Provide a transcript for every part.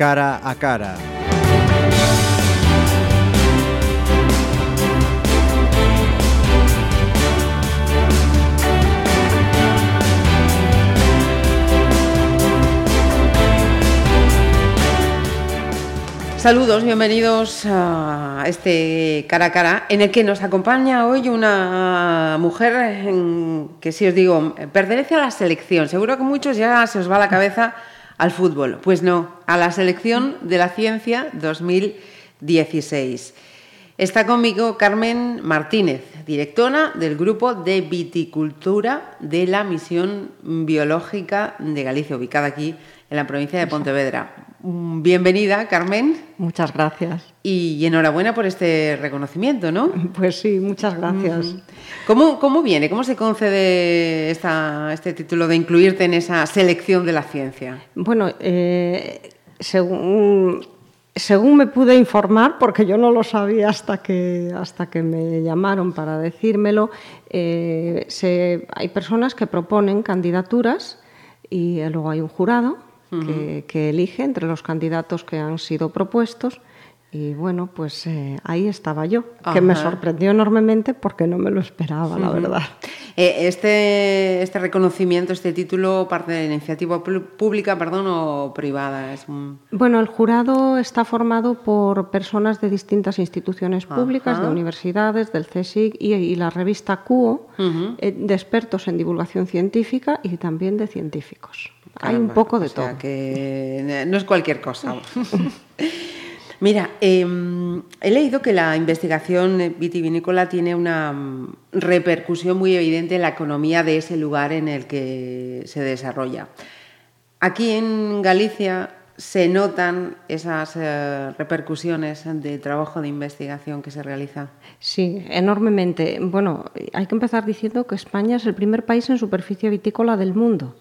cara a cara. Saludos, bienvenidos a este cara a cara en el que nos acompaña hoy una mujer que si os digo, pertenece a la selección. Seguro que muchos ya se os va la cabeza al fútbol. Pues no, a la selección de la ciencia 2016. Está conmigo Carmen Martínez, directora del grupo de viticultura de la Misión Biológica de Galicia, ubicada aquí en la provincia de Pontevedra. Bienvenida, Carmen. Muchas gracias. Y enhorabuena por este reconocimiento, ¿no? Pues sí, muchas gracias. ¿Cómo, cómo viene? ¿Cómo se concede esta, este título de incluirte en esa selección de la ciencia? Bueno, eh, según, según me pude informar, porque yo no lo sabía hasta que, hasta que me llamaron para decírmelo, eh, se, hay personas que proponen candidaturas y luego hay un jurado que, elige entre los candidatos que han sido propuestos. Y bueno, pues eh, ahí estaba yo, que me sorprendió enormemente porque no me lo esperaba, la verdad. Eh, este, este reconocimiento, este título, parte de la iniciativa pública perdón, o privada? Es Bueno, el jurado está formado por personas de distintas instituciones públicas, de universidades, del CSIC y, la revista CUO, eh, de expertos en divulgación científica y también de científicos. Hay un poco de todo. que no es cualquier cosa. Mira, em, he leído que la investigación vitivinícola tiene una mm, repercusión muy evidente en la economía de ese lugar en el que se desarrolla. Aquí en Galicia se notan esas eh, repercusiones de trabajo de investigación que se realiza? Sí, enormemente. Bueno, hay que empezar diciendo que España es el primer país en superficie vitícola del mundo.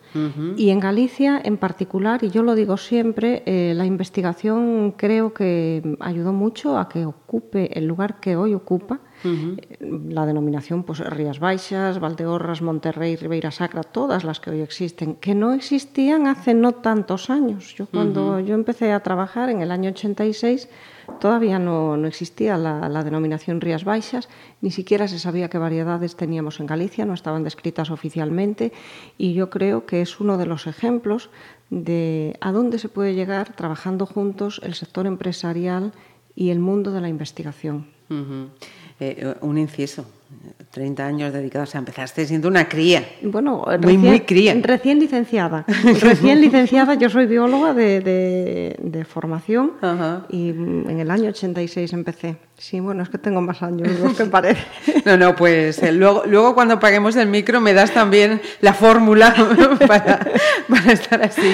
Y en Galicia en particular, y yo lo digo siempre, eh, la investigación creo que ayudó mucho a que ocupe el lugar que hoy ocupa la denominación pues, Rías Baixas, Valdeorras, Monterrey, Ribeira Sacra, todas las que hoy existen, que no existían hace no tantos años. Yo cuando yo empecé a trabajar en el año 86 todavía no, no existía la, la, denominación Rías Baixas, ni siquiera se sabía qué variedades teníamos en Galicia, no estaban descritas oficialmente y yo creo que es uno de los ejemplos de a dónde se puede llegar trabajando juntos el sector empresarial y el mundo de la investigación. Eh, un inciso. 30 años dedicados a empezaste siendo una cría. Bueno, muy, recién, muy cría. Recién licenciada. recién licenciada, yo soy bióloga de, de, formación y en el año 86 empecé. Sí, bueno, es que tengo más años de lo que parece. no, no, pues eh, luego, luego cuando paguemos el micro me das también la fórmula para, para, estar así.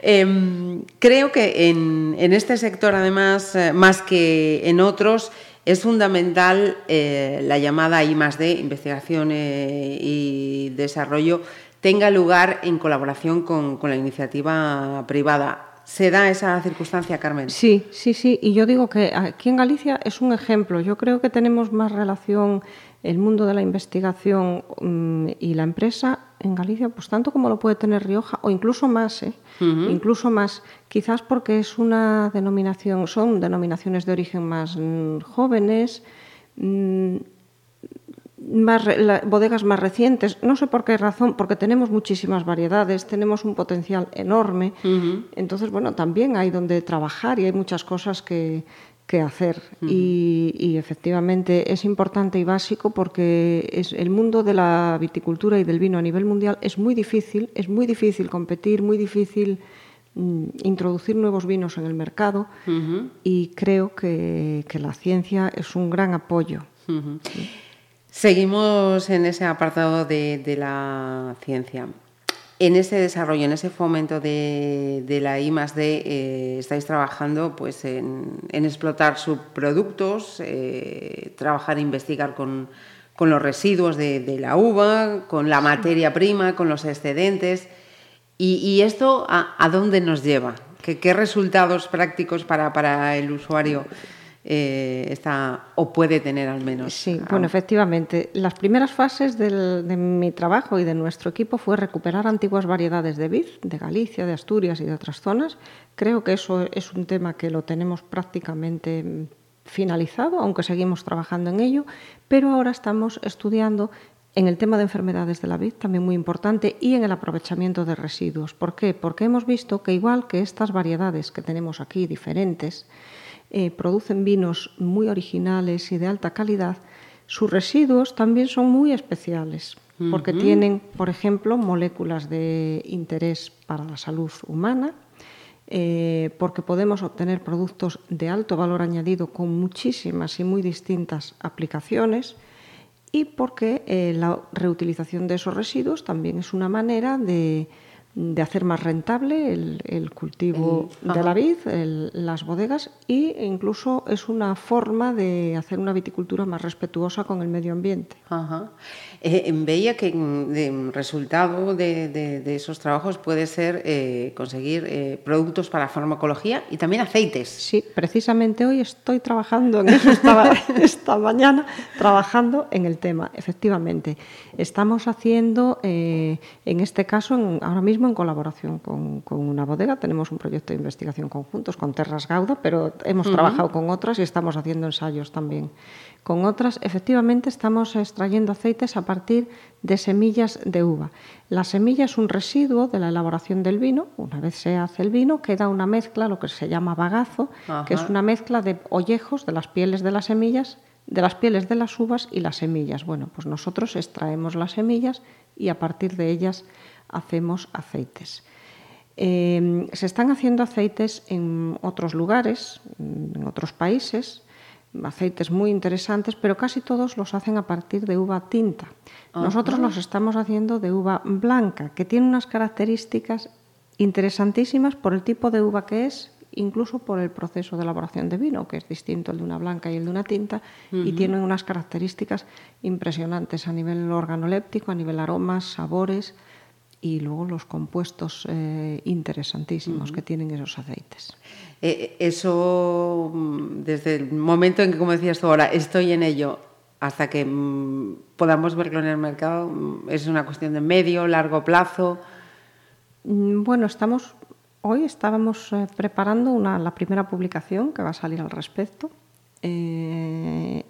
Em, creo que en, en, este sector, además, eh, más que en otros, es fundamental eh, la llamada I D, investigación eh, y desarrollo, tenga lugar en colaboración con, la iniciativa privada. ¿Se da esa circunstancia, Carmen? Sí, sí, sí. Y yo digo que aquí en Galicia es un ejemplo. Yo creo que tenemos más relación el mundo de la investigación mm, y la empresa en Galicia, pues tanto como lo puede tener Rioja, o incluso más, ¿eh? incluso más, quizás porque es una denominación, son denominaciones de origen más mm, jóvenes, mm, más, bodegas más recientes, no sé por qué razón, porque tenemos muchísimas variedades, tenemos un potencial enorme, entonces, bueno, también hay donde trabajar y hay muchas cosas que, que hacer. y, efectivamente es importante y básico porque es, el mundo de la viticultura y del vino a nivel mundial es muy difícil, es muy difícil competir, muy difícil mm, introducir nuevos vinos en el mercado y creo que, la ciencia es un gran apoyo. Seguimos en ese apartado de la ciencia en ese desarrollo, en ese fomento de, la I D, eh, estáis trabajando pues, en, explotar subproductos, eh, trabajar e investigar con, los residuos de, la uva, con la materia prima, con los excedentes. ¿Y, esto a, dónde nos lleva? ¿Qué, resultados prácticos para, el usuario eh, está o puede tener al menos. Sí, bueno, efectivamente. Las primeras fases del, de mi trabajo y de nuestro equipo fue recuperar antiguas variedades de vid, de Galicia, de Asturias y de otras zonas. Creo que eso es un tema que lo tenemos prácticamente finalizado, aunque seguimos trabajando en ello, pero ahora estamos estudiando en el tema de enfermedades de la vid, también muy importante, y en el aprovechamiento de residuos. ¿Por qué? Porque hemos visto que igual que estas variedades que tenemos aquí, diferentes, eh, producen vinos muy originales y de alta calidad, sus residuos también son muy especiales, porque tienen, por ejemplo, moléculas de interés para la salud humana, eh, porque podemos obtener productos de alto valor añadido con muchísimas y muy distintas aplicaciones y porque eh, la reutilización de esos residuos también es una manera de, de hacer más rentable el, cultivo de la vid, las bodegas e incluso es una forma de hacer una viticultura más respetuosa con el medio ambiente. Ajá. Eh, veía que el resultado de, esos trabajos puede ser eh, conseguir eh, productos para farmacología y también aceites. Sí, precisamente hoy estoy trabajando en eso, estaba esta mañana trabajando en el tema, efectivamente. Estamos haciendo, en este caso, ahora mismo, en colaboración con, una bodega. Tenemos un proyecto de investigación conjuntos con Terras Gauda, pero hemos trabajado con otras y estamos haciendo ensayos también con otras. Efectivamente, estamos extrayendo aceites a partir de semillas de uva. La semilla es un residuo de la elaboración del vino. Una vez se hace el vino, queda una mezcla, lo que se llama bagazo, que es una mezcla de ollejos de las pieles de las semillas de las pieles de las uvas y las semillas. Bueno, pues nosotros extraemos las semillas y a partir de ellas hacemos aceites. Em, se están haciendo aceites en otros lugares, en otros países, aceites muy interesantes, pero casi todos los hacen a partir de uva tinta. Nosotros los estamos haciendo de uva blanca, que tiene unas características interesantísimas por el tipo de uva que es, incluso por el proceso de elaboración de vino, que es distinto el de una blanca y el de una tinta, y tienen unas características impresionantes a nivel organoléptico, a nivel aromas, sabores y luego los compuestos eh, interesantísimos que tienen esos aceites. Eh, eso, mm, desde el momento en que, como decías tú ahora, estoy en ello, hasta que mm, podamos verlo en el mercado, mm, es una cuestión de medio, largo plazo. Bueno, estamos hoy estábamos eh, preparando una, la primera publicación que va a salir al respecto.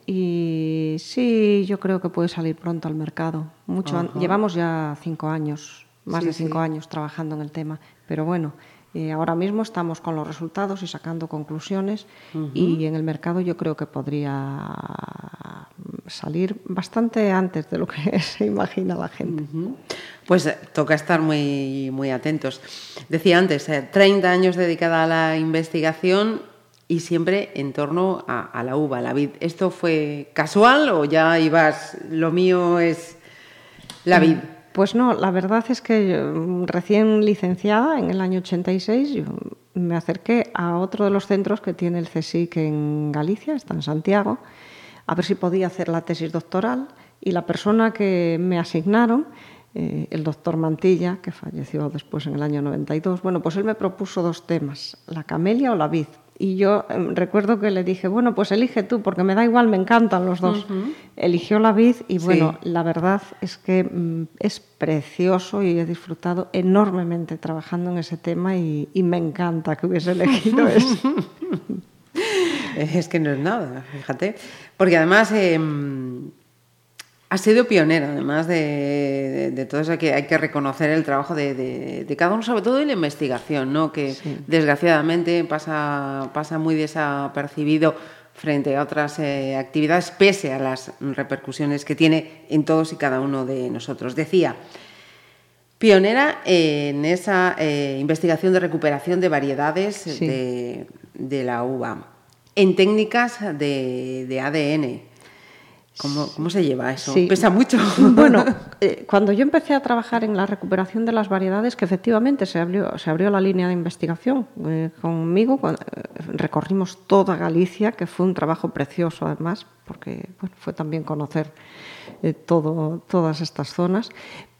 y sí, yo creo que puede salir pronto al mercado. Mucho, llevamos ya cinco años más de cinco años trabajando en el tema. Pero bueno, eh, ahora mismo estamos con los resultados y sacando conclusiones y en el mercado yo creo que podría salir bastante antes de lo que se imagina la gente. Pues eh, toca estar muy, muy atentos. Decía antes, 30 eh, años dedicada a la investigación y siempre en torno a, la uva, a la vid. ¿Esto fue casual o ya ibas, lo mío es la vid? Pues no, la verdad es que mm, recién licenciada en el año 86 me acerqué a otro de los centros que tiene el CSIC en Galicia, está en Santiago, a ver si podía hacer la tesis doctoral y la persona que me asignaron, eh, el doctor Mantilla, que falleció después en el año 92, bueno, pues él me propuso dos temas, la camelia o la vid. Y yo em, recuerdo que le dije, bueno, pues elige tú, porque me da igual, me encantan los dos. Eligió la vid y bueno, la verdad es que mm, es precioso y he disfrutado enormemente trabajando en ese tema y, me encanta que hubiese elegido eso. es que no es nada, fíjate. Porque además... Em, ha sido pionera, además de, todo eso, que hay que reconocer el trabajo de, cada uno, sobre todo en la investigación, ¿no? que desgraciadamente pasa, pasa muy desapercibido frente a otras eh, actividades, pese a las repercusiones que tiene en todos y cada uno de nosotros. Decía, pionera en esa eh, investigación de recuperación de variedades de, la uva, en técnicas de ADN ¿Cómo, se lleva eso? ¿Pesa mucho? Bueno, eh, cuando yo empecé a trabajar en la recuperación de las variedades, que efectivamente se abrió, se abrió la línea de investigación eh, conmigo, eh, recorrimos toda Galicia, que fue un trabajo precioso además, porque fue también conocer todo, todas estas zonas,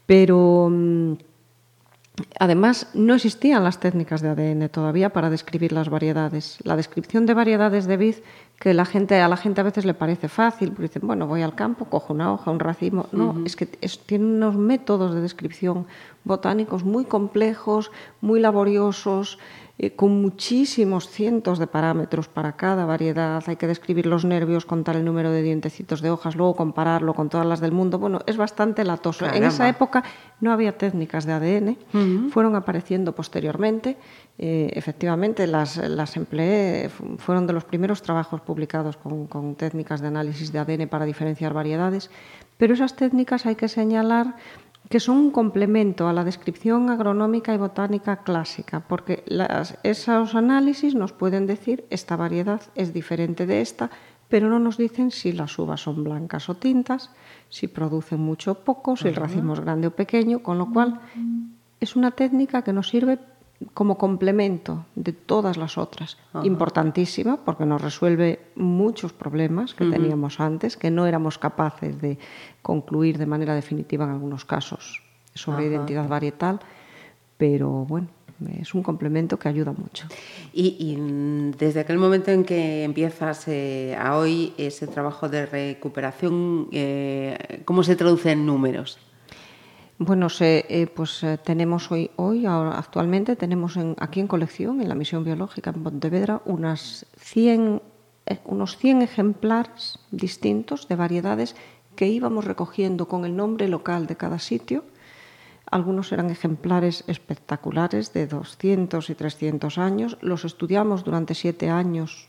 pero... Mm, además, no existían las técnicas de ADN todavía para describir las variedades. La descripción de variedades de vid que la gente, a la gente a veces le parece fácil, porque dicen, bueno, voy al campo, cojo una hoja, un racimo. No, es que es, tiene unos métodos de descripción botánicos muy complejos, muy laboriosos, eh, con muchísimos cientos de parámetros para cada variedad. Hay que describir los nervios, contar el número de dientecitos de hojas, luego compararlo con todas las del mundo. Bueno, es bastante latoso. En esa época no había técnicas de ADN, fueron apareciendo posteriormente. Eh, efectivamente, las, las, empleé, fueron de los primeros trabajos publicados con, con técnicas de análisis de ADN para diferenciar variedades, pero esas técnicas hay que señalar que son un complemento a la descripción agronómica y botánica clásica, porque las, esos análisis nos pueden decir esta variedad es diferente de esta, pero no nos dicen si las uvas son blancas o tintas, si producen mucho o poco, si el racimo es grande o pequeño, con lo cual es una técnica que nos sirve como complemento de todas las otras. Importantísima porque nos resuelve muchos problemas que teníamos antes, que no éramos capaces de concluir de manera definitiva en algunos casos sobre identidad varietal, pero bueno, es un complemento que ayuda mucho. Y, desde aquel momento en que empiezas eh, a hoy ese trabajo de recuperación, eh, ¿cómo se traduce en números? Bueno, eh, pues eh, tenemos hoy, hoy ahora, actualmente tenemos en, aquí en colección, en la misión biológica en Pontevedra, unas 100, eh, unos 100 ejemplares distintos de variedades que íbamos recogiendo con el nombre local de cada sitio. Algunos eran ejemplares espectaculares de 200 y 300 años. Los estudiamos durante siete años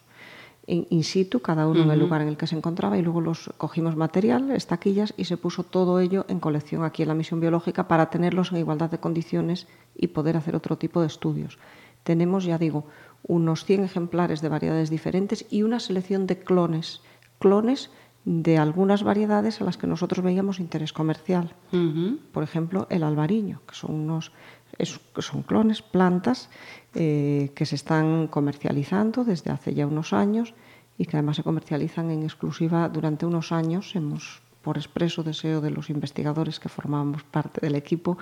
in situ, cada uno en el lugar en el que se encontraba, y luego los cogimos material, estaquillas, y se puso todo ello en colección aquí en la misión biológica para tenerlos en igualdad de condiciones y poder hacer otro tipo de estudios. Tenemos, ya digo, unos 100 ejemplares de variedades diferentes y una selección de clones, clones de algunas variedades a las que nosotros veíamos interés comercial. Por ejemplo, el albariño, que son unos son clones, plantas eh, que se están comercializando desde hace ya unos años y que además se comercializan en exclusiva durante unos años. Hemos, por expreso deseo de los investigadores que formamos parte del equipo,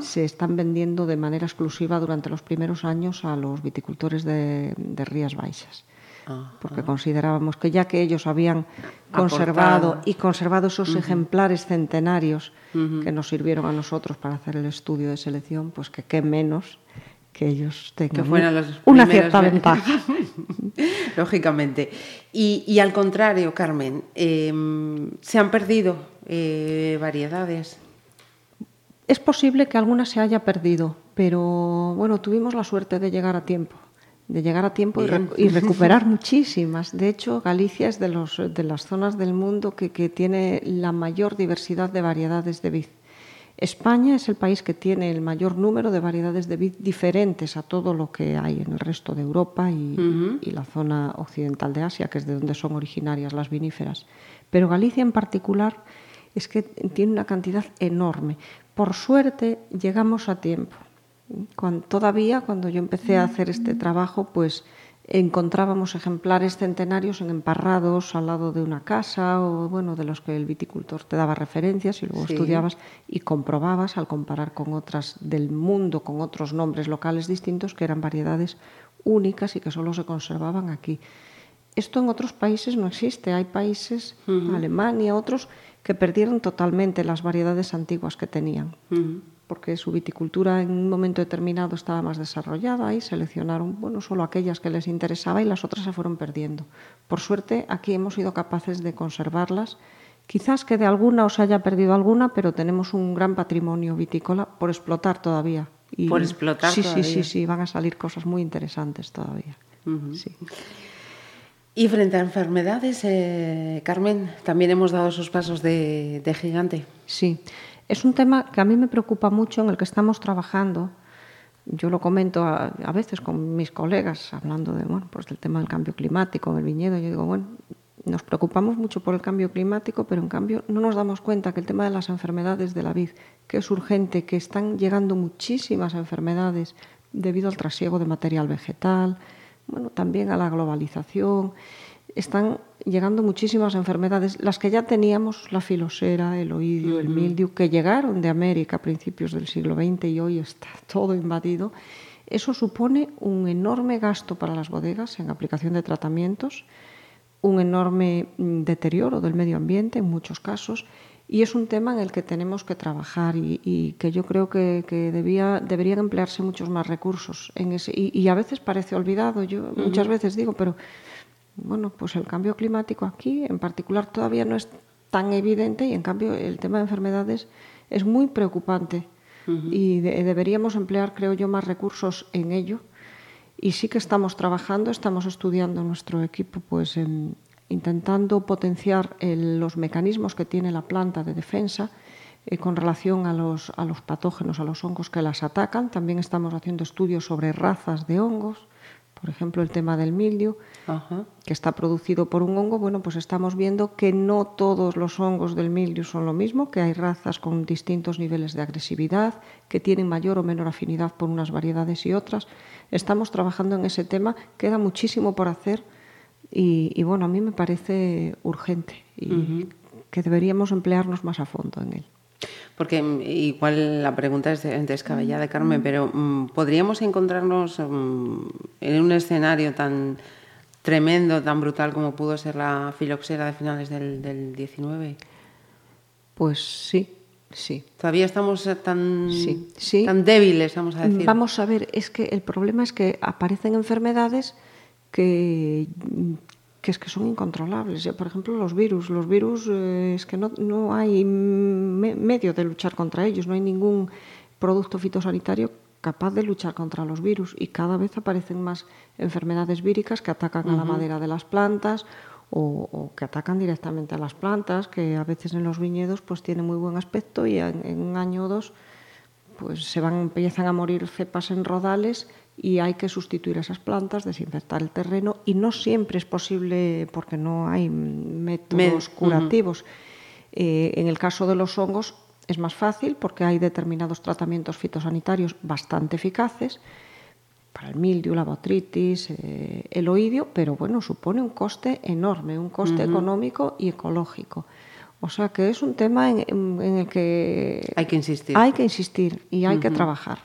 se están vendiendo de manera exclusiva durante los primeros años a los viticultores de, de Rías Baixas porque considerábamos que ya que ellos habían conservado y conservado esos ejemplares centenarios que nos sirvieron a nosotros para hacer el estudio de selección, pues que qué menos que ellos tengan una cierta ventaja. Lógicamente. Y, al contrario, Carmen, em, ¿se han perdido eh, variedades? Es posible que alguna se haya perdido, pero bueno, tuvimos la suerte de llegar a tiempo de llegar a tiempo y, recuperar muchísimas. De hecho, Galicia es de, los, de las zonas del mundo que, tiene la mayor diversidad de variedades de vid. España es el país que tiene el mayor número de variedades de vid diferentes a todo lo que hay en el resto de Europa y, y, la zona occidental de Asia, que es de donde son originarias las viníferas. Pero Galicia en particular es que tiene una cantidad enorme. Por suerte llegamos a tiempo todavía cuando yo empecé a hacer este trabajo, pues encontrábamos ejemplares centenarios en emparrados al lado de una casa o bueno, de los que el viticultor te daba referencias y luego estudiabas y comprobabas al comparar con otras del mundo, con otros nombres locales distintos que eran variedades únicas y que solo se conservaban aquí. Esto en otros países no existe. Hay países, Alemania, otros, que perdieron totalmente las variedades antiguas que tenían porque su viticultura en un momento determinado estaba más desarrollada y seleccionaron bueno, solo aquellas que les interesaba y las otras se fueron perdiendo. Por suerte, aquí hemos sido capaces de conservarlas. Quizás que de alguna os haya perdido alguna, pero tenemos un gran patrimonio vitícola por explotar todavía. Y por explotar sí, todavía. Sí, sí, sí, van a salir cosas muy interesantes todavía. sí. Y frente a enfermedades, eh, Carmen, también hemos dado esos pasos de, de gigante. Sí, es un tema que a mí me preocupa mucho, en el que estamos trabajando. Yo lo comento a, veces con mis colegas, hablando de, bueno, pues del tema del cambio climático en el viñedo. Yo digo, bueno, nos preocupamos mucho por el cambio climático, pero en cambio no nos damos cuenta que el tema de las enfermedades de la vid, que es urgente, que están llegando muchísimas enfermedades debido al trasiego de material vegetal, bueno, también a la globalización están llegando muchísimas enfermedades, las que ya teníamos, la filosera, el oidio, el mildiu, que llegaron de América a principios del siglo XX y hoy está todo invadido. Eso supone un enorme gasto para las bodegas en aplicación de tratamientos, un enorme mm, deterioro del medio ambiente en muchos casos y es un tema en el que tenemos que trabajar y, que yo creo que, debía, deberían emplearse muchos más recursos en ese y, a veces parece olvidado yo muchas veces digo pero bueno pues el cambio climático aquí en particular todavía no es tan evidente y en cambio el tema de enfermedades es muy preocupante. Y deberíamos emplear creo yo más recursos en ello. Y sí que estamos trabajando, estamos estudiando nuestro equipo pues intentando potenciar los mecanismos que tiene la planta de defensa eh, con relación a los, a los patógenos, a los hongos que las atacan. También estamos haciendo estudios sobre razas de hongos por ejemplo, el tema del mildio, que está producido por un hongo, bueno, pues estamos viendo que no todos los hongos del mildio son lo mismo, que hay razas con distintos niveles de agresividad, que tienen mayor o menor afinidad por unas variedades y otras. Estamos trabajando en ese tema, queda muchísimo por hacer y, bueno, a mí me parece urgente y que deberíamos emplearnos más a fondo en él. Porque mm, igual la pregunta es descabellada, Carmen, pero mm, ¿podríamos encontrarnos mm, en un escenario tan tremendo, tan brutal como pudo ser la filoxera de finales del, del 19? Pues sí, sí. Todavía estamos eh, tan, tan débiles, vamos a decir. Vamos a ver, es que el problema es que aparecen enfermedades que que es que son incontrolables. Por ejemplo, los virus. Los virus eh, es que no, no hay medio de luchar contra ellos, no hay ningún producto fitosanitario capaz de luchar contra los virus y cada vez aparecen más enfermedades víricas que atacan a la madera de las plantas o, que atacan directamente a las plantas, que a veces en los viñedos pues tienen muy buen aspecto y en, en un año o dos pues se van empiezan a morir cepas en rodales y hay que sustituir esas plantas, desinfectar el terreno y no siempre es posible porque no hay métodos curativos. Eh, en el caso de los hongos es más fácil porque hay determinados tratamientos fitosanitarios bastante eficaces para el mildio, la botritis, eh, el oidio, pero bueno, supone un coste enorme, un coste económico y ecológico. O sea que es un tema en, el que hay que insistir. Hay que insistir y hay que trabajar.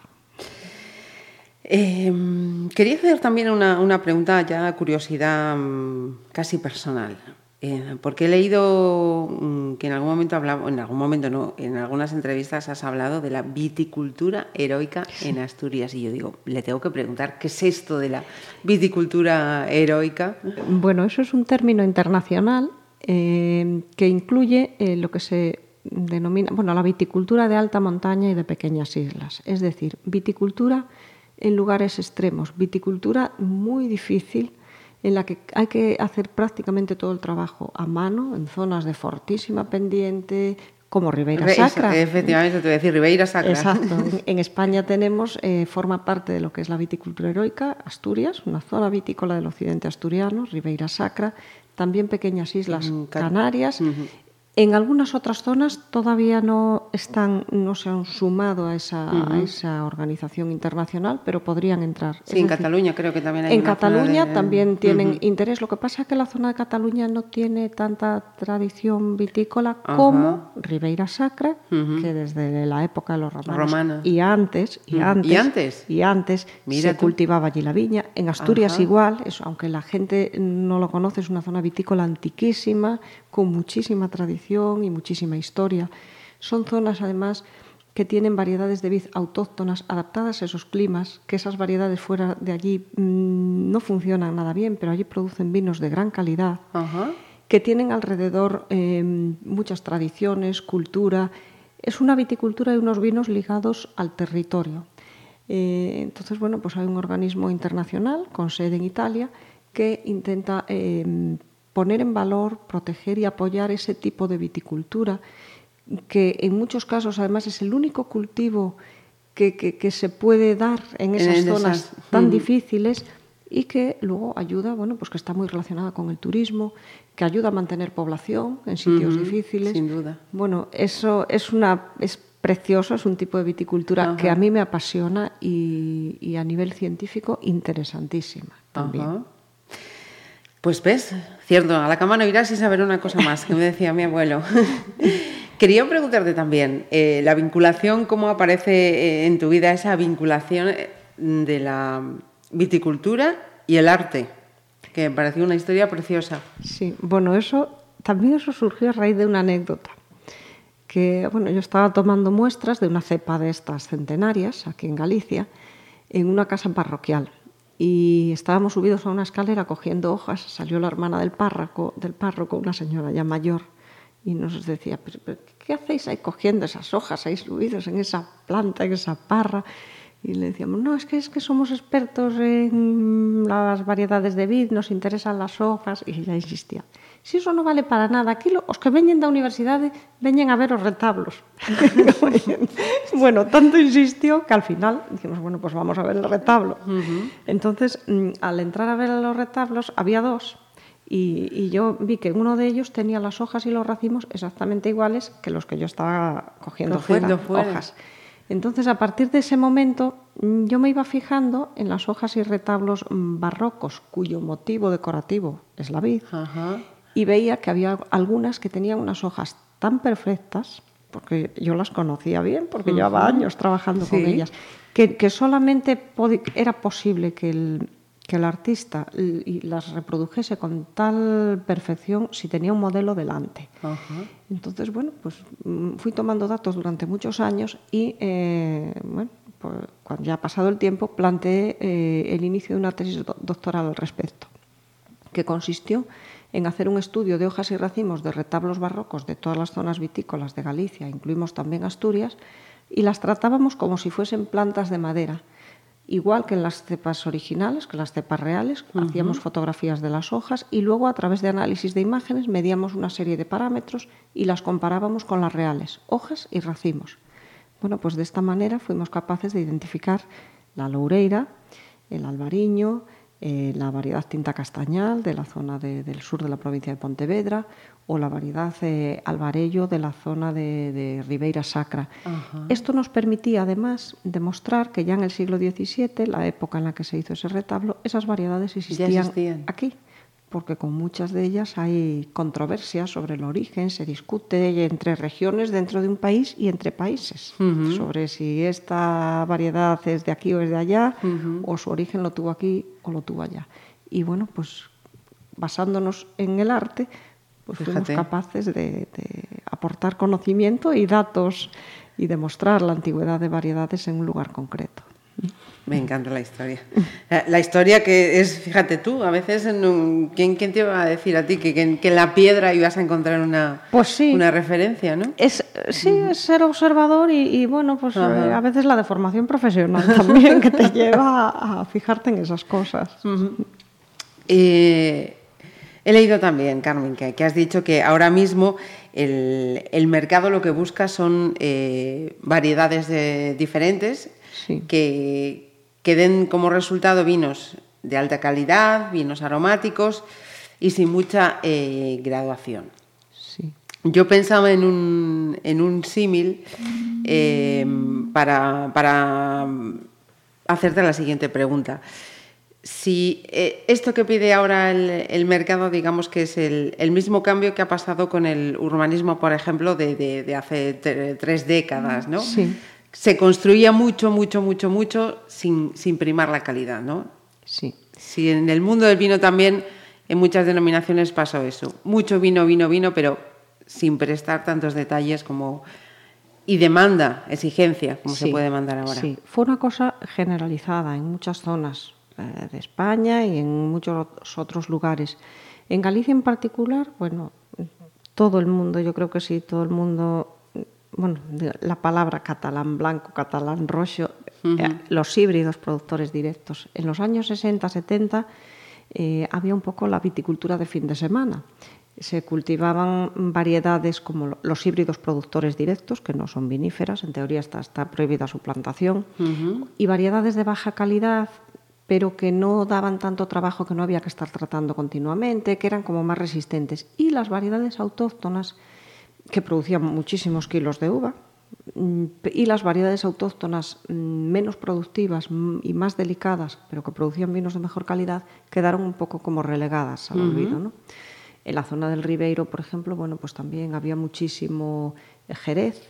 Em, quería hacer también una, pregunta ya curiosidad mm, casi personal. Eh, porque he leído mm, que en algún momento hablaba, en algún momento no, en algunas entrevistas has hablado de la viticultura heroica en Asturias. Y yo digo, le tengo que preguntar, ¿qué es esto de la viticultura heroica? Bueno, eso es un término internacional eh, que incluye eh, lo que se denomina, bueno, la viticultura de alta montaña y de pequeñas islas. Es decir, viticultura en lugares extremos. Viticultura muy difícil, en la que hay que hacer prácticamente todo el trabajo a mano, en zonas de fortísima pendiente, como Ribeira Sacra. Efectivamente, te voy a decir Ribeira Sacra. Exacto. En España tenemos, eh, forma parte de lo que es la viticultura heroica, Asturias, una zona vitícola del occidente asturiano, Ribeira Sacra, también pequeñas islas mm, Canarias en algunas otras zonas todavía no están, no se han sumado a esa, a esa organización internacional, pero podrían entrar. Sí, en Cataluña creo que también hay. En Cataluña también tienen interés. Lo que pasa es que la zona de Cataluña no tiene tanta tradición vitícola como Ribeira Sacra, que desde la época de los romanos y antes y antes y antes, y antes se cultivaba allí la viña. En Asturias igual, eso, aunque la gente no lo conoce, es una zona vitícola antiquísima con muchísima tradición y muchísima historia. Son zonas, además, que tienen variedades de vid autóctonas adaptadas a esos climas, que esas variedades fuera de allí mm, no funcionan nada bien, pero allí producen vinos de gran calidad, que tienen alrededor em, muchas tradiciones, cultura. Es una viticultura y unos vinos ligados al territorio. Eh, entonces, bueno, pues hay un organismo internacional con sede en Italia que intenta em, poner en valor, proteger y apoyar ese tipo de viticultura, que en muchos casos además es el único cultivo que, que, se puede dar en esas zonas tan difíciles y que luego ayuda, bueno, pues que está muy relacionada con el turismo, que ayuda a mantener población en sitios difíciles. Sin duda. Bueno, eso es una es precioso, es un tipo de viticultura que a mí me apasiona y, y, a nivel científico interesantísima también. Pues ves, cierto, a la cama no irás sin saber una cosa más, que me decía mi abuelo. Quería preguntarte también, eh, la vinculación, ¿cómo aparece eh, en tu vida esa vinculación eh, de la viticultura y el arte? que me pareció una historia preciosa. Sí, bueno, eso también eso surgió a raíz de una anécdota. Que, bueno, yo estaba tomando muestras de una cepa de estas centenarias aquí en Galicia, en una casa parroquial. Y estábamos subidos a una escalera cogiendo hojas, salió la hermana del párroco, del párroco, una señora ya mayor, y nos decía, ¿qué hacéis ahí cogiendo esas hojas ahí subidos en esa planta, en esa parra? Y le decíamos, no, es que, es que somos expertos en las variedades de vid, nos interesan las hojas. Y ella insistía, si eso no vale para nada, aquí los que veñen da universidade veñen a ver os retablos. bueno, tanto insistió que al final dijimos, bueno, pues vamos a ver el retablo. Uh -huh. Entonces, mm, al entrar a ver los retablos, había dos y, y, yo vi que uno de ellos tenía las hojas y los racimos exactamente iguales que los que yo estaba cogiendo, cogiendo fuera, fuera, hojas. Entonces, a partir de ese momento, mm, yo me iba fijando en las hojas y retablos mm, barrocos, cuyo motivo decorativo es la vid, Ajá. Y veía que había algunas que tenían unas hojas tan perfectas, porque yo las conocía bien, porque uh -huh. llevaba años trabajando sí. con ellas, que, que solamente era posible que el, que el artista las reprodujese con tal perfección si tenía un modelo delante. Entonces, bueno, pues mm, fui tomando datos durante muchos años y, eh, bueno, pues, cuando ya ha pasado el tiempo, planteé eh, el inicio de una tesis doctoral al respecto, que consistió en hacer un estudio de hojas y racimos de retablos barrocos de todas las zonas vitícolas de Galicia, incluimos también Asturias, y las tratábamos como si fuesen plantas de madera igual que en las cepas originales, que las cepas reales, uh -huh. hacíamos fotografías de las hojas y luego a través de análisis de imágenes medíamos una serie de parámetros y las comparábamos con las reales, hojas y racimos. Bueno, pues de esta manera fuimos capaces de identificar la loureira, el albariño, eh, la variedad tinta castañal de la zona de, del sur de la provincia de Pontevedra o la variedad eh, albarello de la zona de, de Ribeira Sacra. Esto nos permitía además demostrar que ya en el siglo XVII, la época en la que se hizo ese retablo, esas variedades existían, existían. aquí porque con muchas de ellas hay controversias sobre el origen, se discute entre regiones dentro de un país y entre países, uh -huh. sobre si esta variedad es de aquí o es de allá, uh -huh. o su origen lo tuvo aquí o lo tuvo allá. Y bueno, pues basándonos en el arte, pues fuimos capaces de, de aportar conocimiento y datos y demostrar la antigüedad de variedades en un lugar concreto. Me encanta la historia. La historia que es, fíjate tú, a veces, en un, ¿quién, ¿quién, te iba a decir a ti que, que, que, en la piedra ibas a encontrar una, pues sí. una referencia, ¿no? Es, sí, es ser observador y, y bueno, pues a veces la deformación profesional también que te lleva a, a fijarte en esas cosas. Uh -huh. eh, he leído también, Carmen, que, que, has dicho que ahora mismo el, el mercado lo que busca son eh, variedades de, diferentes sí. que que den como resultado vinos de alta calidad, vinos aromáticos y sin mucha eh, graduación. Sí. Yo pensaba en un, en un símil eh, para, para hacerte la siguiente pregunta. Si eh, esto que pide ahora el, el, mercado, digamos que es el, el, mismo cambio que ha pasado con el urbanismo, por ejemplo, de, de, de hace tres décadas, ¿no? Sí se construía mucho, mucho, mucho, mucho sin, sin primar la calidad, ¿no? Sí. Sí, en el mundo del vino también, en muchas denominaciones pasó eso. Mucho vino, vino, vino, pero sin prestar tantos detalles como... Y demanda, exigencia, como sí, se puede demandar ahora. Sí, fue una cosa generalizada en muchas zonas eh, de España y en muchos otros lugares. En Galicia en particular, bueno, todo el mundo, yo creo que sí, todo el mundo bueno, la palabra catalán blanco, catalán rojo, uh -huh. eh, los híbridos productores directos. En los años 60, 70 eh, había un poco la viticultura de fin de semana. Se cultivaban variedades como los híbridos productores directos, que no son viníferas, en teoría está, está prohibida su plantación, uh -huh. y variedades de baja calidad, pero que no daban tanto trabajo, que no había que estar tratando continuamente, que eran como más resistentes. Y las variedades autóctonas, que producían muchísimos kilos de uva, mm, y las variedades autóctonas mm, menos productivas mm, y más delicadas, pero que producían vinos de mejor calidad, quedaron un poco como relegadas al uh -huh. olvido. ¿no? En la zona del Ribeiro, por ejemplo, bueno, pues también había muchísimo Jerez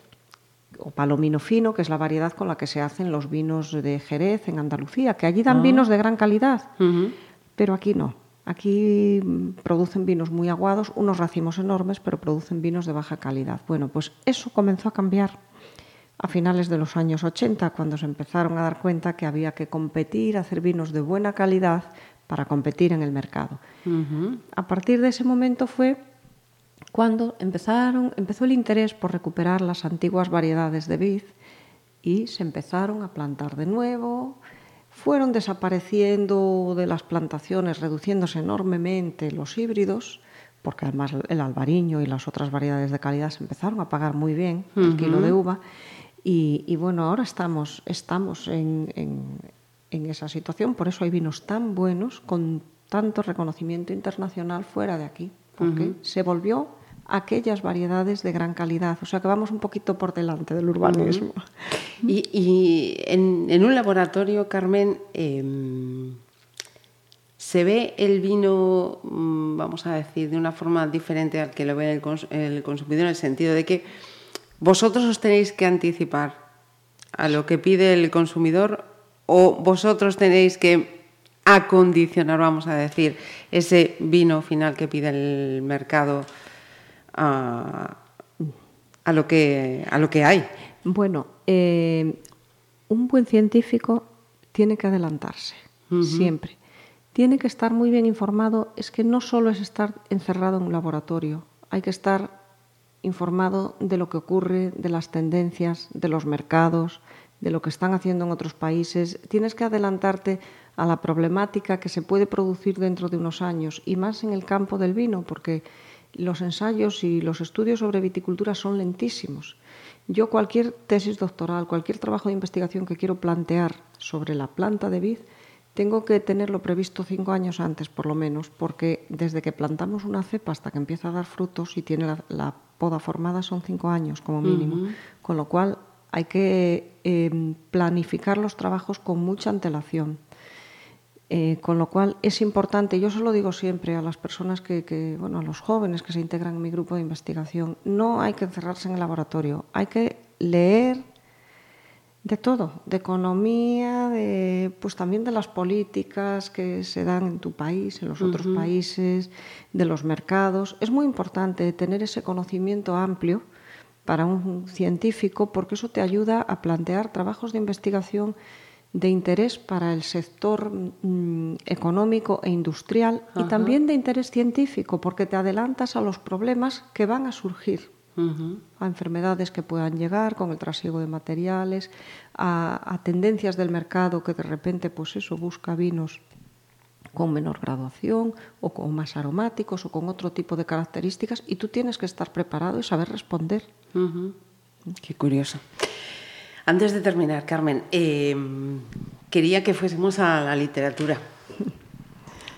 o Palomino fino, que es la variedad con la que se hacen los vinos de Jerez en Andalucía, que allí dan uh -huh. vinos de gran calidad, uh -huh. pero aquí no. Aquí producen vinos muy aguados, unos racimos enormes, pero producen vinos de baja calidad. Bueno, pues eso comenzó a cambiar a finales de los años 80, cuando se empezaron a dar cuenta que había que competir, hacer vinos de buena calidad para competir en el mercado. A partir de ese momento fue cuando empezaron, empezó el interés por recuperar las antiguas variedades de vid y se empezaron a plantar de nuevo, fueron desapareciendo de las plantaciones, reduciéndose enormemente los híbridos, porque además el albariño y las otras variedades de calidad se empezaron a pagar muy bien el kilo de uva. Y, bueno, ahora estamos, estamos en, en, esa situación, por eso hay vinos tan buenos, con tanto reconocimiento internacional fuera de aquí, porque se volvió aquellas variedades de gran calidad. O sea que vamos un poquito por delante del urbanismo. Y, en, un laboratorio, Carmen, em, se ve el vino, mm, vamos a decir, de una forma diferente al que lo ve el, consumidor, en el sentido de que vosotros os tenéis que anticipar a lo que pide el consumidor o vosotros tenéis que acondicionar, vamos a decir, ese vino final que pide el mercado a, lo, que, a lo que hay. Bueno, eh, un buen científico tiene que adelantarse, siempre. Tiene que estar muy bien informado. Es que no solo es estar encerrado en un laboratorio, hay que estar informado de lo que ocurre, de las tendencias, de los mercados, de lo que están haciendo en otros países. Tienes que adelantarte a la problemática que se puede producir dentro de unos años y más en el campo del vino, porque los ensayos y los estudios sobre viticultura son lentísimos. Yo cualquier tesis doctoral, cualquier trabajo de investigación que quiero plantear sobre la planta de vid, tengo que tenerlo previsto cinco años antes, por lo menos, porque desde que plantamos una cepa hasta que empieza a dar frutos y tiene la, poda formada son cinco años como mínimo, con lo cual hay que em, planificar los trabajos con mucha antelación. Eh, con lo cual es importante, yo se lo digo siempre a las personas que, bueno, a los jóvenes que se integran en mi grupo de investigación, no hay que encerrarse en el laboratorio, hay que leer de todo, de economía, de, pues también de las políticas que se dan en tu país, en los otros países, de los mercados. Es muy importante tener ese conocimiento amplio para un científico porque eso te ayuda a plantear trabajos de investigación de interés para el sector mm, económico e industrial y también de interés científico, porque te adelantas a los problemas que van a surgir, a enfermedades que puedan llegar con el trasiego de materiales, a, tendencias del mercado que de repente, pues eso, busca vinos con menor graduación o con más aromáticos o con otro tipo de características y tú tienes que estar preparado y saber responder. Qué curioso. Antes de terminar, Carmen, em, quería que fuésemos a la literatura.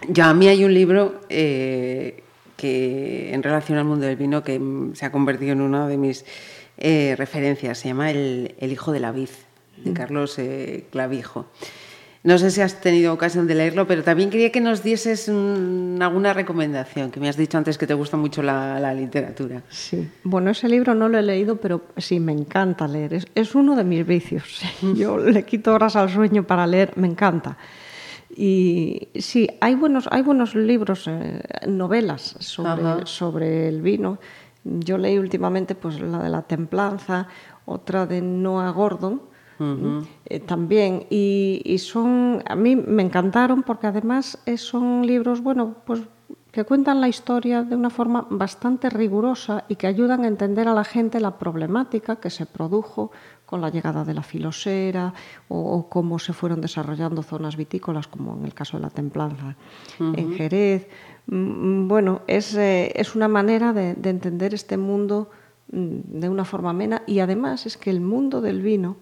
Ya a mí hay un libro eh, que en relación al mundo del vino que se ha convertido en una de mis eh, referencias. Se llama el, Hijo de la Vid, de mm. Carlos eh, Clavijo. No sé si has tenido ocasión de leerlo, pero también quería que nos dieses alguna recomendación, que me has dicho antes que te gusta mucho la, literatura. Sí, bueno, ese libro no lo he leído, pero sí, me encanta leer. Es, uno de mis vicios. Yo le quito horas al sueño para leer, me encanta. Y sí, hay buenos, hay buenos libros, eh, novelas sobre, sobre el vino. Yo leí últimamente pues, la de la templanza, otra de Noah Gordon, eh, también. Y, son, a mí me encantaron porque además eh, son libros, bueno, pues que cuentan la historia de una forma bastante rigurosa y que ayudan a entender a la gente la problemática que se produjo con la llegada de la filosera o, cómo se fueron desarrollando zonas vitícolas, como en el caso de la templanza en Jerez. Mm, bueno, es, eh, es una manera de, de, entender este mundo mm, de una forma amena y además es que el mundo del vino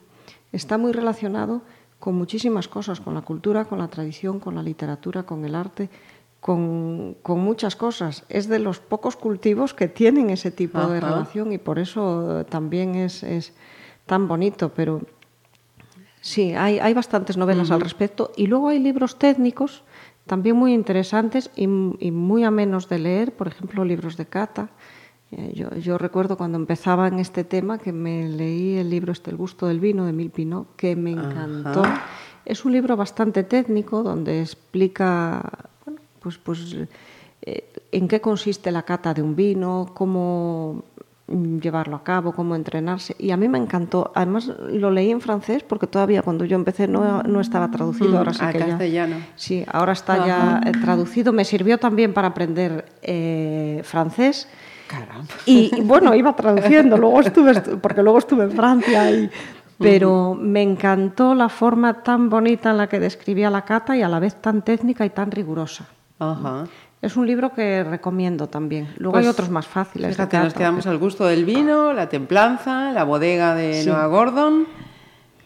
está muy relacionado con muchísimas cosas, con la cultura, con la tradición, con la literatura, con el arte, con, muchas cosas. Es de los pocos cultivos que tienen ese tipo de relación y por eso también es, tan bonito. Pero sí, hay, bastantes novelas al respecto y luego hay libros técnicos también muy interesantes y, y muy amenos de leer, por ejemplo, libros de cata eh, yo, recuerdo cuando empezaba en este tema que me leí el libro este El gusto del vino de Milpino, que me encantó. Es un libro bastante técnico donde explica pues, pues eh, en qué consiste la cata de un vino, cómo llevarlo a cabo, cómo entrenarse. Y a mí me encantó. Además, lo leí en francés porque todavía cuando yo empecé no, no estaba traducido. Mm, ahora sí a que ya- castellano. Sí, ahora está ya eh, traducido. Me sirvió también para aprender eh, francés. Caramba. Y, y, bueno, iba traduciendo, luego estuve, estu- porque luego estuve en Francia y... Pero me encantó la forma tan bonita en la que describía la cata y a la vez tan técnica y tan rigurosa. Ajá. Es un libro que recomiendo también. Luego hay Pues, otros más fáciles. de nos quedamos al gusto del vino, la templanza, la bodega de Sí. Noah Gordon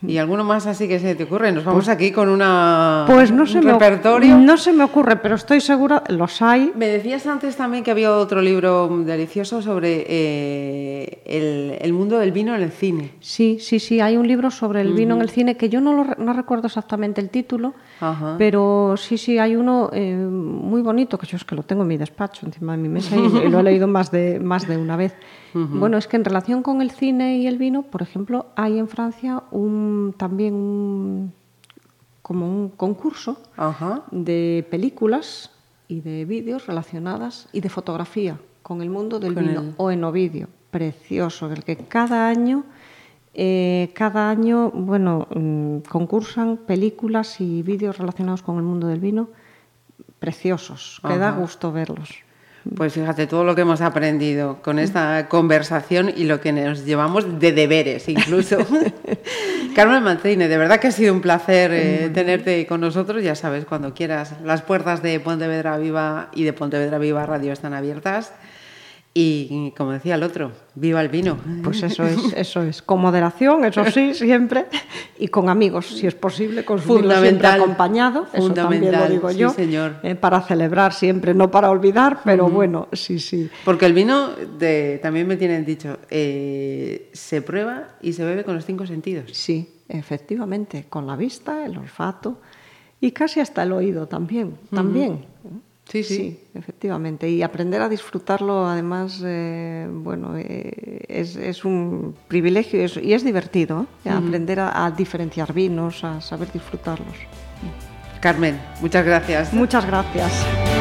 y alguno más así que se te ocurre. Nos vamos aquí con una Pues no un se, me, oc- repertorio. no se me ocurre, pero estoy segura, los hay. Me decías antes también que había otro libro delicioso sobre eh, el, el mundo del vino en el cine. Sí, sí, sí, hay un libro sobre el vino en el cine que yo no, lo no recuerdo exactamente el título, Ajá. pero sí, sí, hay uno eh, muy bonito, que yo es que lo tengo en mi despacho, encima de mi mesa, y, y lo he leído más de, más de una vez. Bueno, es que en relación con el cine y el vino, por ejemplo, hay en Francia un, también un, como un concurso de películas y de vídeos relacionadas y de fotografía con el mundo del Con vino el- o en Ovidio, precioso, el que cada año, eh, cada año, bueno, mm, concursan películas y vídeos relacionados con el mundo del vino preciosos, que da gusto verlos. Pues fíjate todo lo que hemos aprendido con esta conversación y lo que nos llevamos de deberes incluso. Carmen Mancini, de verdad que ha sido un placer eh, tenerte con nosotros. Ya sabes, cuando quieras, las puertas de Pontevedra Viva y de Pontevedra Viva Radio están abiertas. Y como decía el otro, viva el vino. Pues eso es, eso es. Con moderación, eso sí, siempre. Y con amigos, si es posible, consumirlo siempre Fundamental. acompañado. Eso también lo Fundamental, digo sí, yo. señor. eh, para celebrar siempre, no para olvidar, pero bueno, sí, sí. Porque el vino, de- también me tienen dicho, eh, se prueba y se bebe con los cinco sentidos. Sí, efectivamente, con la vista, el olfato y casi hasta el oído también. También. Sí, sí. efectivamente. Y aprender a disfrutarlo, además, eh, bueno, eh, es, es un privilegio y es, y es divertido. ¿eh? Aprender a, a diferenciar vinos, a saber disfrutarlos. Carmen, muchas gracias. Muchas gracias.